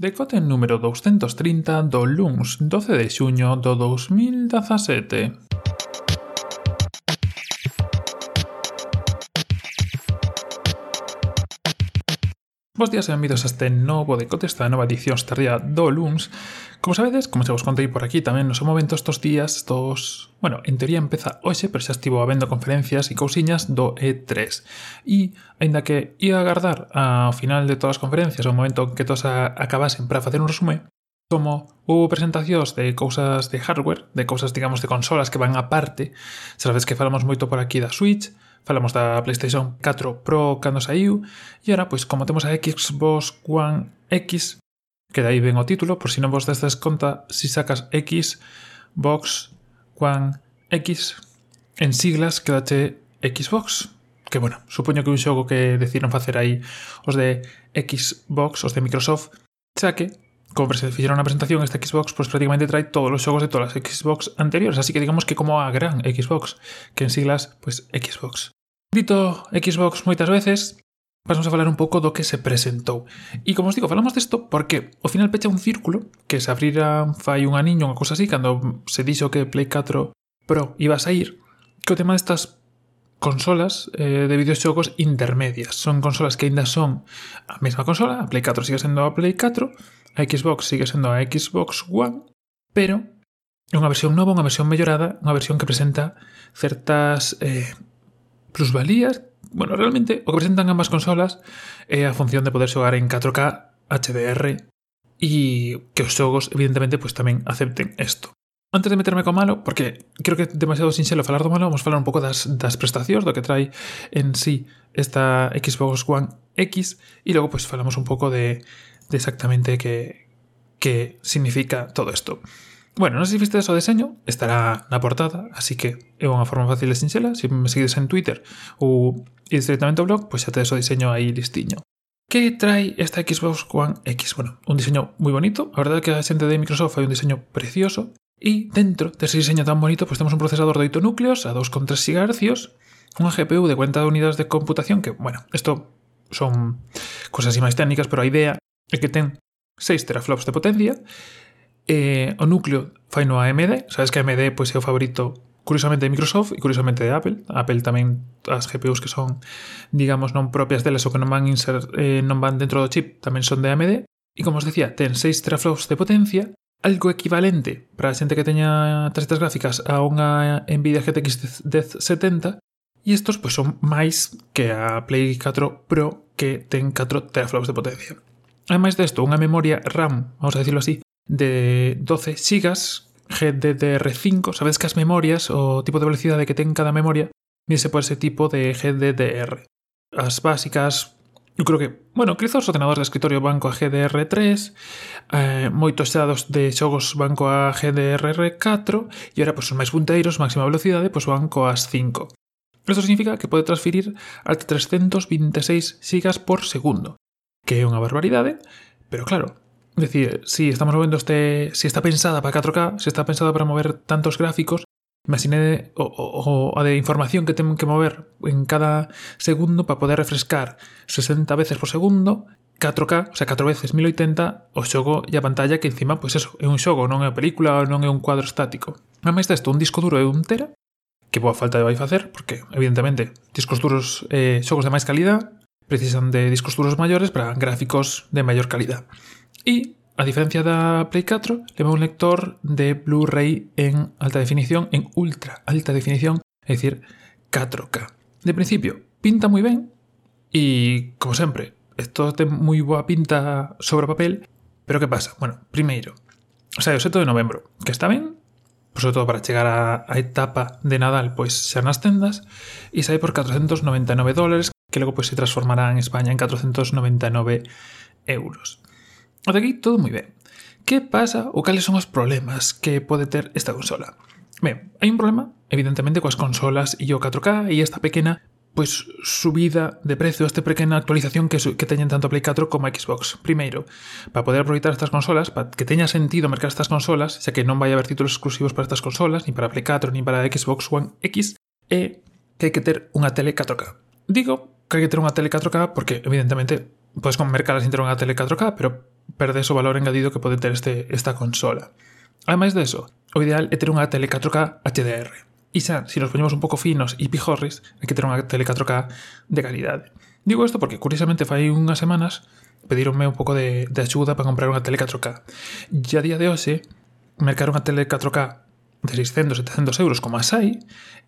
Decote número 230 do luns 12 de xuño do 2017. Bos días e benvidos a este novo decote, esta nova edición estaría do Luns. Como sabedes, como xa vos contei por aquí tamén nos momento estos días, estos... Bueno, en teoría empeza hoxe, pero xa estivo habendo conferencias e cousiñas do E3. E, aínda que ia agardar ao final de todas as conferencias, ao momento en que todas acabasen para facer un resume, como houve presentacións de cousas de hardware, de cousas, digamos, de consolas que van aparte, xa sabes que falamos moito por aquí da Switch, Falamos da PlayStation 4 Pro cando saiu e ahora, pois, como temos a Xbox One X, que dai ben o título, por si non vos destes conta, si sacas X, Box, One X, en siglas quedache Xbox. Que bueno, supoño que un xogo que decidiron facer aí os de Xbox, os de Microsoft, xa que, como se fixeron na presentación, esta Xbox pois pues, prácticamente trae todos os xogos de todas as Xbox anteriores, así que digamos que como a gran Xbox, que en siglas, pois pues, Xbox. Dito Xbox moitas veces, pasamos a falar un pouco do que se presentou. E como os digo, falamos desto porque ao final pecha un círculo que se abrira fai un aniño, unha cousa así, cando se dixo que Play 4 Pro iba a sair, que o tema destas consolas eh, de videoxogos intermedias. Son consolas que aínda son a mesma consola, a Play 4 sigue sendo a Play 4, a Xbox sigue sendo a Xbox One, pero é unha versión nova, unha versión mellorada, unha versión que presenta certas eh, plusvalías, bueno, realmente o que presentan ambas consolas é eh, a función de poder xogar en 4K HDR e que os xogos evidentemente pues, tamén acepten isto. Antes de meterme co malo, porque creo que é demasiado sinxelo falar do malo, vamos falar un pouco das, das prestacións do que trai en sí esta Xbox One X e logo pues, falamos un pouco de, de exactamente que, que significa todo isto. Bueno, non sei se viste o deseño, estará na portada, así que é unha forma fácil de sinxela, se me seguides en Twitter ou ides directamente ao blog, pois xa tedes o diseño aí listiño. Que trae esta Xbox One X? Bueno, un diseño moi bonito, a verdade é que a xente de Microsoft fai un diseño precioso, e dentro dese diseño tan bonito, pois temos un procesador de 8 núcleos a 2,3 GHz, unha GPU de 40 unidades de computación, que, bueno, isto son cosas así máis técnicas, pero a idea é que ten 6 teraflops de potencia, eh, o núcleo fai no AMD, sabes que AMD pois, é o favorito curiosamente de Microsoft e curiosamente de Apple. Apple tamén as GPUs que son, digamos, non propias delas ou que non van insert, eh, non van dentro do chip, tamén son de AMD. E como os decía, ten 6 teraflops de potencia, algo equivalente para a xente que teña tarxetas gráficas a unha Nvidia GTX 1070 e estos pois, son máis que a Play 4 Pro que ten 4 teraflops de potencia. Ademais desto, unha memoria RAM, vamos a decirlo así, de 12 GB GDDR5, sabes que as memorias o tipo de velocidade que ten cada memoria mídese por ese tipo de GDDR. As básicas, eu creo que, bueno, que os ordenadores de escritorio van coa GDR3, eh, moitos xados de xogos van coa GDR4 e ora, pois, os máis punteiros, máxima velocidade, pois van coas 5. Isto significa que pode transferir ata 326 sigas por segundo, que é unha barbaridade, pero claro, Es decir, si estamos moviendo este. Si está pensada para 4K, si está pensada para mover tantos gráficos, imaginé o, o, o, de información que tengo que mover en cada segundo para poder refrescar 60 veces por segundo 4K, o sea, 4 veces 1080 o xogo e a pantalla que encima, pois pues eso, é un xogo, non é unha película, non é un cuadro estático. A máis desto, un disco duro é un tera, que boa falta de vai facer, porque, evidentemente, discos duros, eh, xogos de máis calidad, precisan de discos duros maiores para gráficos de maior calidad. E, a diferencia da Play 4, leva un lector de Blu-ray en alta definición, en ultra alta definición, é dicir, 4K. De principio, pinta moi ben, e, como sempre, isto ten moi boa pinta sobre papel, pero que pasa? Bueno, primeiro, o sea, o 7 de novembro, que está ben, por sobre todo para chegar a, etapa de Nadal, pois xa nas tendas, e sai por 499 dólares, que logo pues, se transformará en España en 499 euros. Ata aquí todo moi ben. Que pasa ou cales son os problemas que pode ter esta consola? Ben, hai un problema, evidentemente, coas consolas e o 4K e esta pequena pois subida de prezo esta pequena actualización que, que teñen tanto Play 4 como a Xbox. Primeiro, para poder aproveitar estas consolas, para que teña sentido mercar estas consolas, xa que non vai haber títulos exclusivos para estas consolas, ni para Play 4, ni para Xbox One X, e que hai que ter unha tele 4K. Digo que hai que ter unha tele 4K porque, evidentemente, podes mercarla sin ter unha tele 4K, pero perdes o valor engadido que pode ter este, esta consola. Ademais deso, o ideal é ter unha tele 4K HDR. E xa, se si nos poñemos un pouco finos e pijorris, hai que ter unha tele 4K de calidade. Digo isto porque, curiosamente, fai unhas semanas pedironme un pouco de, de axuda para comprar unha tele 4K. E a día de hoxe, mercar unha tele 4K de 600, 700 euros como as hai,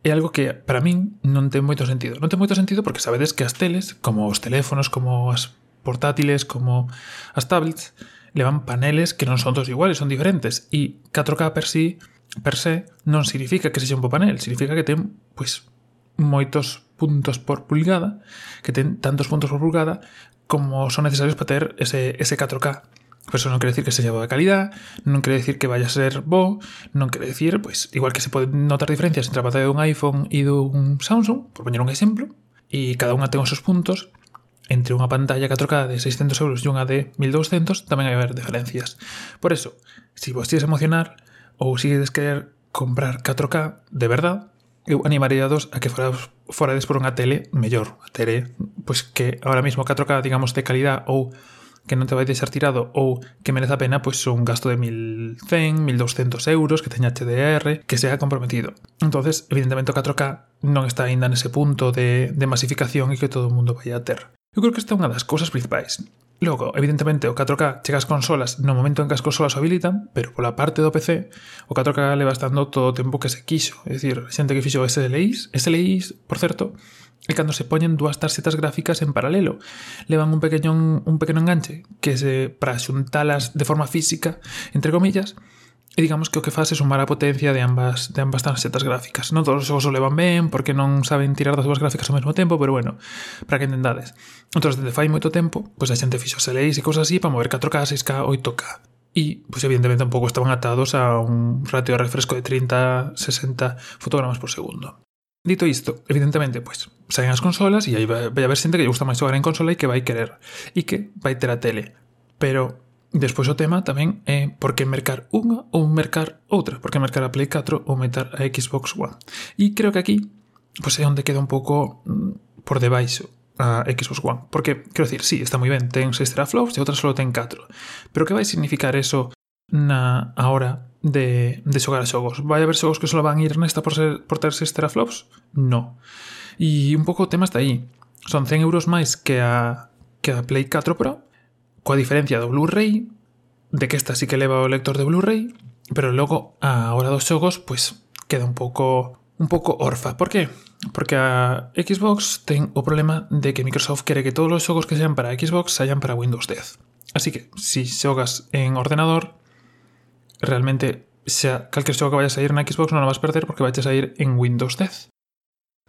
é algo que para min non ten moito sentido. Non ten moito sentido porque sabedes que as teles, como os teléfonos, como as portátiles como as tablets levan paneles que non son todos iguales, son diferentes e 4K per si per se non significa que sexa un bo panel, significa que ten pois moitos puntos por pulgada, que ten tantos puntos por pulgada como son necesarios para ter ese, ese 4K. Pero eso non quere decir que sexa boa calidad, non quere decir que vaya a ser bo, non quere decir, pois, igual que se pode notar diferencias entre a pantalla dun iPhone e dun Samsung, por poñer un exemplo, e cada unha ten os seus puntos, entre unha pantalla 4K de 600 euros e unha de 1200 tamén hai haber diferencias. Por eso, se si vos queres emocionar ou si queres querer comprar 4K de verdad, eu animaría dos a que forades, forades por unha tele mellor, a tele pois que ahora mismo 4K, digamos, de calidad ou que non te vai deixar tirado ou que merece a pena pois un gasto de 1100, 1200 euros que teña HDR, que sea comprometido. Entonces, evidentemente o 4K non está aínda nese punto de, de masificación e que todo o mundo vai a ter. Eu creo que esta é unha das cousas principais. Logo, evidentemente, o 4K chega ás consolas no momento en que as consolas o habilitan, pero pola parte do PC, o 4K leva estando todo o tempo que se quixo. É dicir, xente que fixo SLIs, SLIs, por certo, é cando se poñen dúas tarxetas gráficas en paralelo. Levan un pequeño, un pequeno enganche que se para xuntalas de forma física, entre comillas, E digamos que o que faz é sumar a potencia de ambas, de ambas tarxetas gráficas. Non todos os xogos o levan ben, porque non saben tirar das dúas gráficas ao mesmo tempo, pero bueno, para que entendades. Entón, desde fai moito tempo, pois a xente fixo SLAs e cousas así para mover 4K, 6K, 8K. E, pois evidentemente, tampouco estaban atados a un ratio de refresco de 30, 60 fotogramas por segundo. Dito isto, evidentemente, pois, saen as consolas e aí vai, vai haber xente que lle gusta máis xogar en consola e que vai querer e que vai ter a tele. Pero Despois o tema tamén é por que mercar unha ou mercar outra, por que mercar a Play 4 ou meter a Xbox One. E creo que aquí pois é onde queda un pouco mm, por debaixo a Xbox One. Porque, quero dicir, sí, está moi ben, ten 6 teraflops e outra só ten 4. Pero que vai significar eso na a hora de, de xogar a xogos? Vai haber xogos que só van ir nesta por, ser, por ter 6 teraflops? No. E un pouco o tema está aí. Son 100 euros máis que a, que a Play 4 Pro, coa diferencia do Blu-ray, de que esta sí que leva o lector de Blu-ray, pero logo a hora dos xogos pois queda un pouco un pouco orfa. Por que? Porque a Xbox ten o problema de que Microsoft quere que todos os xogos que sean para Xbox saian para Windows 10. Así que, se si xogas en ordenador, realmente xa calquer xogo que vayas a ir na Xbox non o vas perder porque vayas a ir en Windows 10.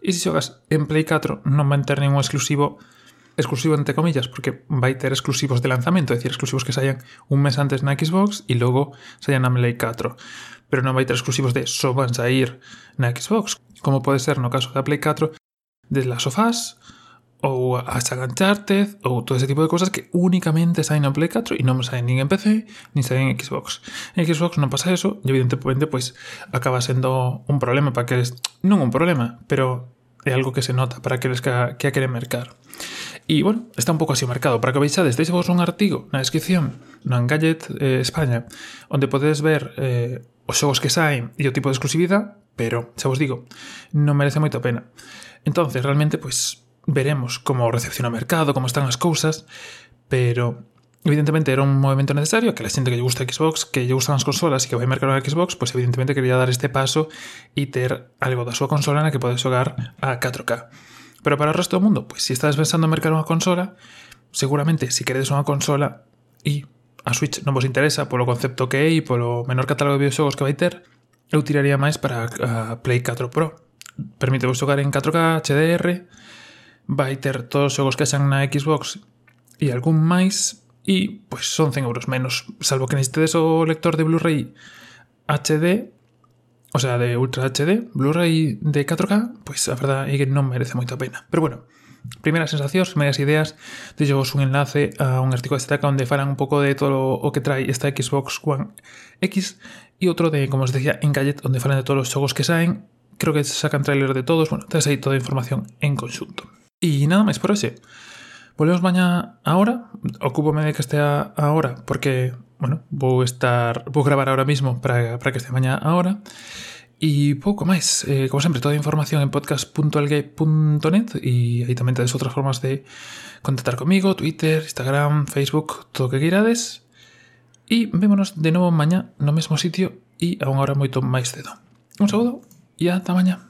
E se xogas en Play 4, non vai ter ningún exclusivo exclusivo entre comillas, porque vai ter exclusivos de lanzamento, é dicir, exclusivos que saian un mes antes na Xbox e logo saian na Play 4. Pero non vai ter exclusivos de só van sair na Xbox, como pode ser no caso da Play 4 de las Us, ou a Uncharted ou todo ese tipo de cosas que únicamente saen na Play 4 e non saen nin en PC nin saen en Xbox. En Xbox non pasa eso e evidentemente pois acaba sendo un problema para que non un problema, pero é algo que se nota para aqueles que a, que a queren mercar. E, bueno, está un pouco así o mercado. Para que veixades, deixe vos un artigo na descripción no Engadget eh, España, onde podedes ver eh, os xogos que saen e o tipo de exclusividade, pero, xa vos digo, non merece moita pena. Entonces, realmente, pois, pues, veremos como recepciona o mercado, como están as cousas, pero evidentemente era un movimiento necesario, que la gente que le gusta Xbox, que lle gustan as consolas e que vai mercar a Xbox, pois pues evidentemente quería dar este paso e ter algo da súa consola na que podes xogar a 4K. Pero para o resto do mundo, pois pues, se si estás pensando en mercar unha consola, seguramente se si queredes unha consola e a Switch non vos interesa polo concepto que é e polo menor catálogo de videoxogos que vai ter, eu tiraría máis para a Play 4 Pro. Permite vos xogar en 4K, HDR, vai ter todos os xogos que xan na Xbox e algún máis, y pues son 100 euros menos, salvo que necesites o lector de Blu-ray HD, o sea, de Ultra HD, Blu-ray de 4K, pues a verdad é que non merece moita pena. Pero bueno, primeiras sensacións, primeiras ideas, deixo vos un enlace a un artigo de Stack onde falan un pouco de todo o que trae esta Xbox One X e outro de, como os decía, en Gadget, onde falan de todos os xogos que saen, creo que sacan trailer de todos, bueno, tens aí toda a información en conxunto. E nada máis por hoxe. Volvemos mañá ahora, ocúpome de que estea ahora, porque, bueno, vou estar, vou gravar ahora mismo para, para que estea mañá ahora, E pouco máis, eh, como sempre, toda a información en podcast.elgay.net e aí tamén tedes outras formas de contactar comigo, Twitter, Instagram, Facebook, todo o que queirades. E vémonos de novo mañá no mesmo sitio e a unha hora moito máis cedo. Un saúdo e ata mañá.